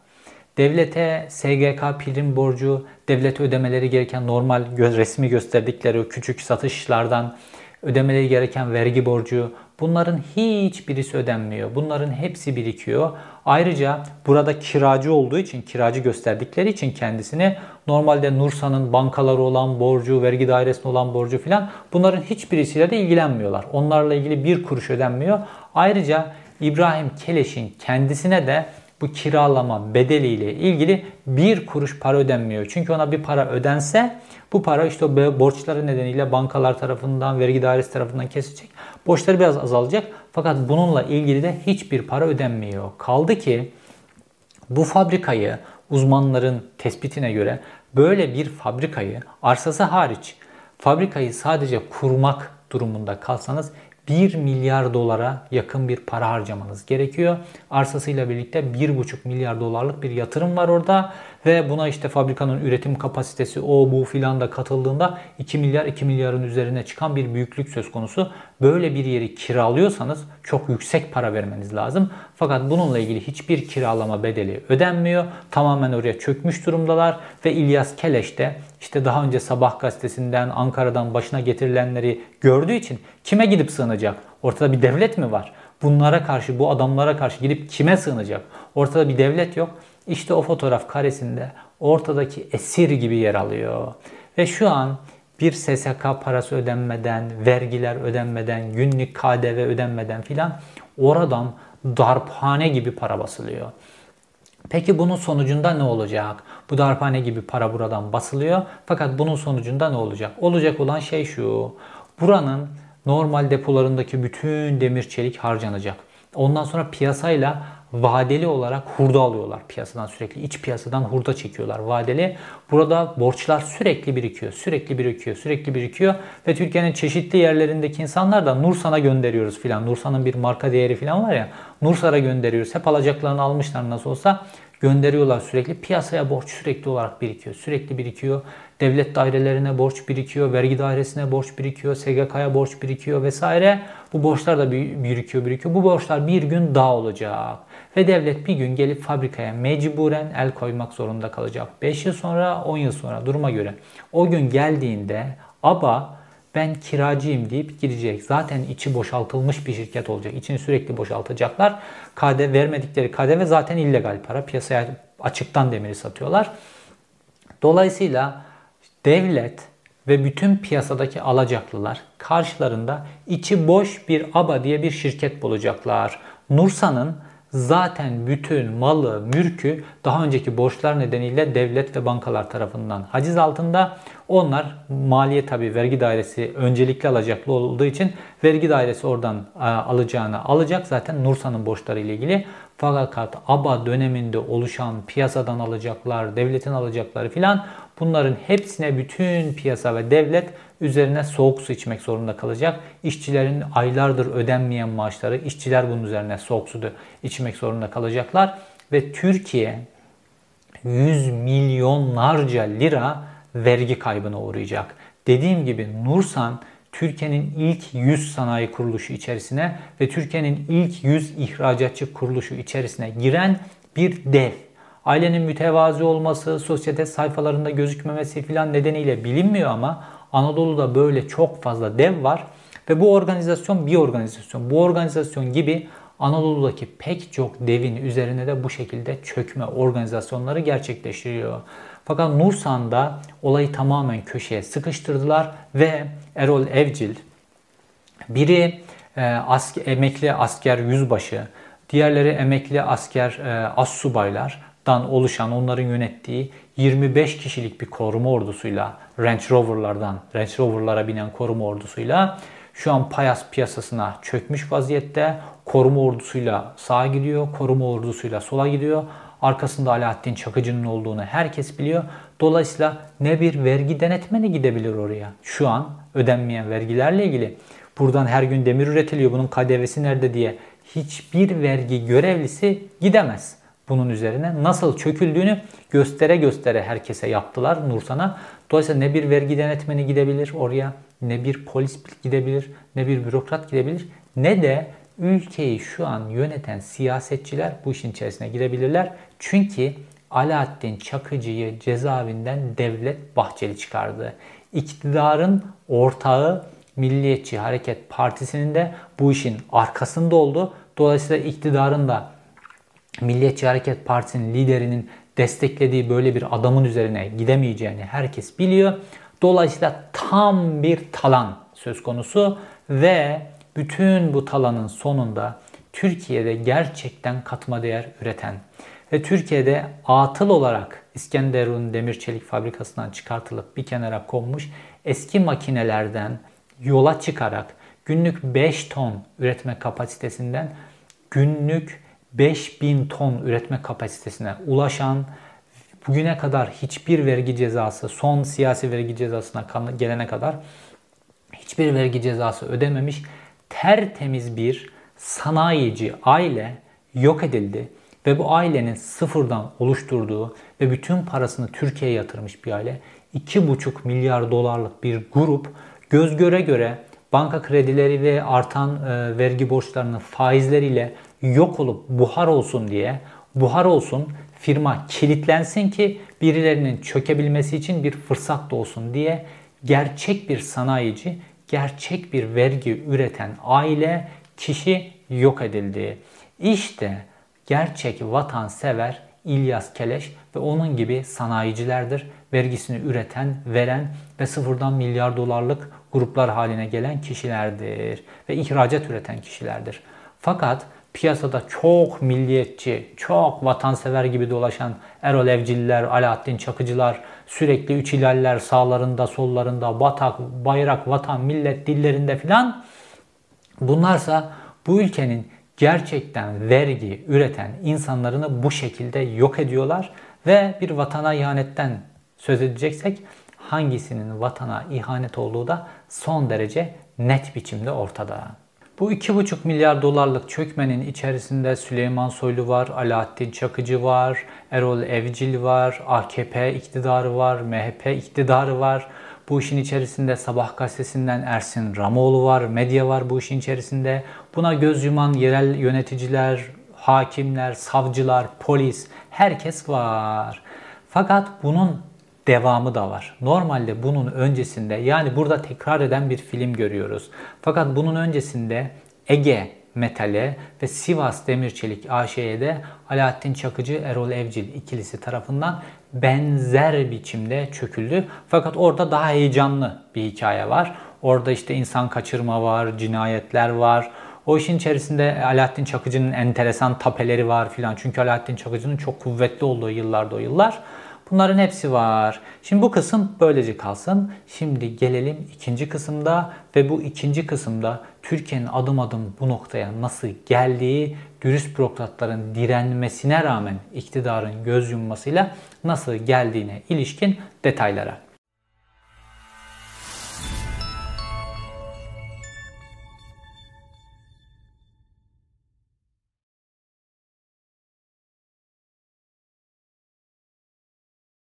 devlete SGK prim borcu, devlete ödemeleri gereken normal resmi gösterdikleri o küçük satışlardan ödemeleri gereken vergi borcu bunların hiçbirisi ödenmiyor. Bunların hepsi birikiyor. Ayrıca burada kiracı olduğu için, kiracı gösterdikleri için kendisini normalde Nursa'nın bankaları olan borcu, vergi dairesinde olan borcu filan bunların hiçbirisiyle de ilgilenmiyorlar. Onlarla ilgili bir kuruş ödenmiyor. Ayrıca İbrahim Keleş'in kendisine de bu kiralama bedeliyle ilgili bir kuruş para ödenmiyor. Çünkü ona bir para ödense bu para işte borçları nedeniyle bankalar tarafından, vergi dairesi tarafından kesilecek. Borçları biraz azalacak. Fakat bununla ilgili de hiçbir para ödenmiyor. Kaldı ki bu fabrikayı uzmanların tespitine göre böyle bir fabrikayı arsası hariç fabrikayı sadece kurmak durumunda kalsanız 1 milyar dolara yakın bir para harcamanız gerekiyor. Arsasıyla birlikte 1,5 milyar dolarlık bir yatırım var orada ve buna işte fabrikanın üretim kapasitesi o bu filan da katıldığında 2 milyar 2 milyarın üzerine çıkan bir büyüklük söz konusu. Böyle bir yeri kiralıyorsanız çok yüksek para vermeniz lazım. Fakat bununla ilgili hiçbir kiralama bedeli ödenmiyor. Tamamen oraya çökmüş durumdalar ve İlyas Keleş de işte daha önce Sabah gazetesinden Ankara'dan başına getirilenleri gördüğü için kime gidip sığınacak? Ortada bir devlet mi var? Bunlara karşı, bu adamlara karşı gidip kime sığınacak? Ortada bir devlet yok. İşte o fotoğraf karesinde ortadaki esir gibi yer alıyor. Ve şu an bir SSK parası ödenmeden, vergiler ödenmeden, günlük KDV ödenmeden filan oradan darphane gibi para basılıyor. Peki bunun sonucunda ne olacak? Bu darphane gibi para buradan basılıyor. Fakat bunun sonucunda ne olacak? Olacak olan şey şu. Buranın normal depolarındaki bütün demir çelik harcanacak. Ondan sonra piyasayla vadeli olarak hurda alıyorlar piyasadan sürekli. iç piyasadan hurda çekiyorlar vadeli. Burada borçlar sürekli birikiyor, sürekli birikiyor, sürekli birikiyor. Ve Türkiye'nin çeşitli yerlerindeki insanlar da Nursan'a gönderiyoruz filan. Nursan'ın bir marka değeri filan var ya. Nursan'a gönderiyoruz. Hep alacaklarını almışlar nasıl olsa gönderiyorlar sürekli. Piyasaya borç sürekli olarak birikiyor. Sürekli birikiyor. Devlet dairelerine borç birikiyor. Vergi dairesine borç birikiyor. SGK'ya borç birikiyor vesaire. Bu borçlar da birikiyor birikiyor. Bu borçlar bir gün daha olacak. Ve devlet bir gün gelip fabrikaya mecburen el koymak zorunda kalacak. 5 yıl sonra 10 yıl sonra duruma göre. O gün geldiğinde ABA ben kiracıyım deyip gidecek. Zaten içi boşaltılmış bir şirket olacak. İçini sürekli boşaltacaklar. KDV vermedikleri KDV zaten illegal para. Piyasaya açıktan demiri satıyorlar. Dolayısıyla devlet ve bütün piyasadaki alacaklılar karşılarında içi boş bir ABA diye bir şirket bulacaklar. Nursa'nın zaten bütün malı, mülkü daha önceki borçlar nedeniyle devlet ve bankalar tarafından haciz altında. Onlar maliye tabi vergi dairesi öncelikli alacaklı olduğu için vergi dairesi oradan e, alacağını alacak. Zaten Nursa'nın borçları ile ilgili. Fakat ABA döneminde oluşan piyasadan alacaklar, devletin alacakları filan bunların hepsine bütün piyasa ve devlet üzerine soğuk su içmek zorunda kalacak. İşçilerin aylardır ödenmeyen maaşları, işçiler bunun üzerine soğuk su içmek zorunda kalacaklar. Ve Türkiye 100 milyonlarca lira vergi kaybına uğrayacak. Dediğim gibi Nursan Türkiye'nin ilk 100 sanayi kuruluşu içerisine ve Türkiye'nin ilk 100 ihracatçı kuruluşu içerisine giren bir dev. Ailenin mütevazi olması, sosyete sayfalarında gözükmemesi filan nedeniyle bilinmiyor ama Anadolu'da böyle çok fazla dev var ve bu organizasyon bir organizasyon. Bu organizasyon gibi Anadolu'daki pek çok devin üzerine de bu şekilde çökme organizasyonları gerçekleştiriyor. Fakat Nursan'da olayı tamamen köşeye sıkıştırdılar ve Erol Evcil biri e, asker, emekli asker yüzbaşı, diğerleri emekli asker e, assubaylardan oluşan onların yönettiği 25 kişilik bir koruma ordusuyla Range Rover'lardan Range Rover'lara binen koruma ordusuyla şu an Payas piyasasına çökmüş vaziyette. Koruma ordusuyla sağa gidiyor, koruma ordusuyla sola gidiyor. Arkasında Alaaddin Çakıcı'nın olduğunu herkes biliyor. Dolayısıyla ne bir vergi denetmeni gidebilir oraya. Şu an ödenmeyen vergilerle ilgili buradan her gün demir üretiliyor. Bunun KDV'si nerede diye hiçbir vergi görevlisi gidemez bunun üzerine. Nasıl çöküldüğünü göstere göstere herkese yaptılar Nursan'a. Dolayısıyla ne bir vergi denetmeni gidebilir oraya, ne bir polis gidebilir, ne bir bürokrat gidebilir, ne de ülkeyi şu an yöneten siyasetçiler bu işin içerisine girebilirler. Çünkü Alaaddin Çakıcı'yı cezaevinden Devlet Bahçeli çıkardı. İktidarın ortağı Milliyetçi Hareket Partisi'nin de bu işin arkasında oldu. Dolayısıyla iktidarın da Milliyetçi Hareket Partisi'nin liderinin desteklediği böyle bir adamın üzerine gidemeyeceğini herkes biliyor. Dolayısıyla tam bir talan söz konusu ve bütün bu talanın sonunda Türkiye'de gerçekten katma değer üreten ve Türkiye'de atıl olarak İskenderun Demir Çelik Fabrikası'ndan çıkartılıp bir kenara konmuş eski makinelerden yola çıkarak günlük 5 ton üretme kapasitesinden günlük 5000 ton üretme kapasitesine ulaşan bugüne kadar hiçbir vergi cezası son siyasi vergi cezasına gelene kadar hiçbir vergi cezası ödememiş tertemiz bir sanayici aile yok edildi ve bu ailenin sıfırdan oluşturduğu ve bütün parasını Türkiye'ye yatırmış bir aile 2,5 milyar dolarlık bir grup göz göre göre banka kredileri ve artan e, vergi borçlarının faizleriyle yok olup buhar olsun diye buhar olsun firma kilitlensin ki birilerinin çökebilmesi için bir fırsat da olsun diye gerçek bir sanayici, gerçek bir vergi üreten aile, kişi yok edildi. İşte gerçek vatansever İlyas Keleş ve onun gibi sanayicilerdir. Vergisini üreten, veren ve sıfırdan milyar dolarlık gruplar haline gelen kişilerdir. Ve ihracat üreten kişilerdir. Fakat piyasada çok milliyetçi, çok vatansever gibi dolaşan Erol Evcililer, Alaaddin Çakıcılar, sürekli üç ilaller sağlarında, sollarında, batak, bayrak, vatan, millet dillerinde filan bunlarsa bu ülkenin gerçekten vergi üreten insanlarını bu şekilde yok ediyorlar ve bir vatana ihanetten söz edeceksek hangisinin vatana ihanet olduğu da son derece net biçimde ortada. Bu 2,5 milyar dolarlık çökmenin içerisinde Süleyman Soylu var, Alaaddin Çakıcı var, Erol Evcil var, AKP iktidarı var, MHP iktidarı var. Bu işin içerisinde Sabah gazetesinden Ersin Ramoğlu var, medya var bu işin içerisinde. Buna göz yuman yerel yöneticiler, hakimler, savcılar, polis, herkes var. Fakat bunun devamı da var. Normalde bunun öncesinde yani burada tekrar eden bir film görüyoruz. Fakat bunun öncesinde Ege Metal'e ve Sivas Demirçelik AŞ'ye de Alaaddin Çakıcı Erol Evcil ikilisi tarafından benzer biçimde çöküldü. Fakat orada daha heyecanlı bir hikaye var. Orada işte insan kaçırma var, cinayetler var. O işin içerisinde Alaaddin Çakıcı'nın enteresan tapeleri var filan. Çünkü Alaaddin Çakıcı'nın çok kuvvetli olduğu yıllarda o yıllar. Bunların hepsi var. Şimdi bu kısım böylece kalsın. Şimdi gelelim ikinci kısımda ve bu ikinci kısımda Türkiye'nin adım adım bu noktaya nasıl geldiği, dürüst bürokratların direnmesine rağmen iktidarın göz yummasıyla nasıl geldiğine ilişkin detaylara.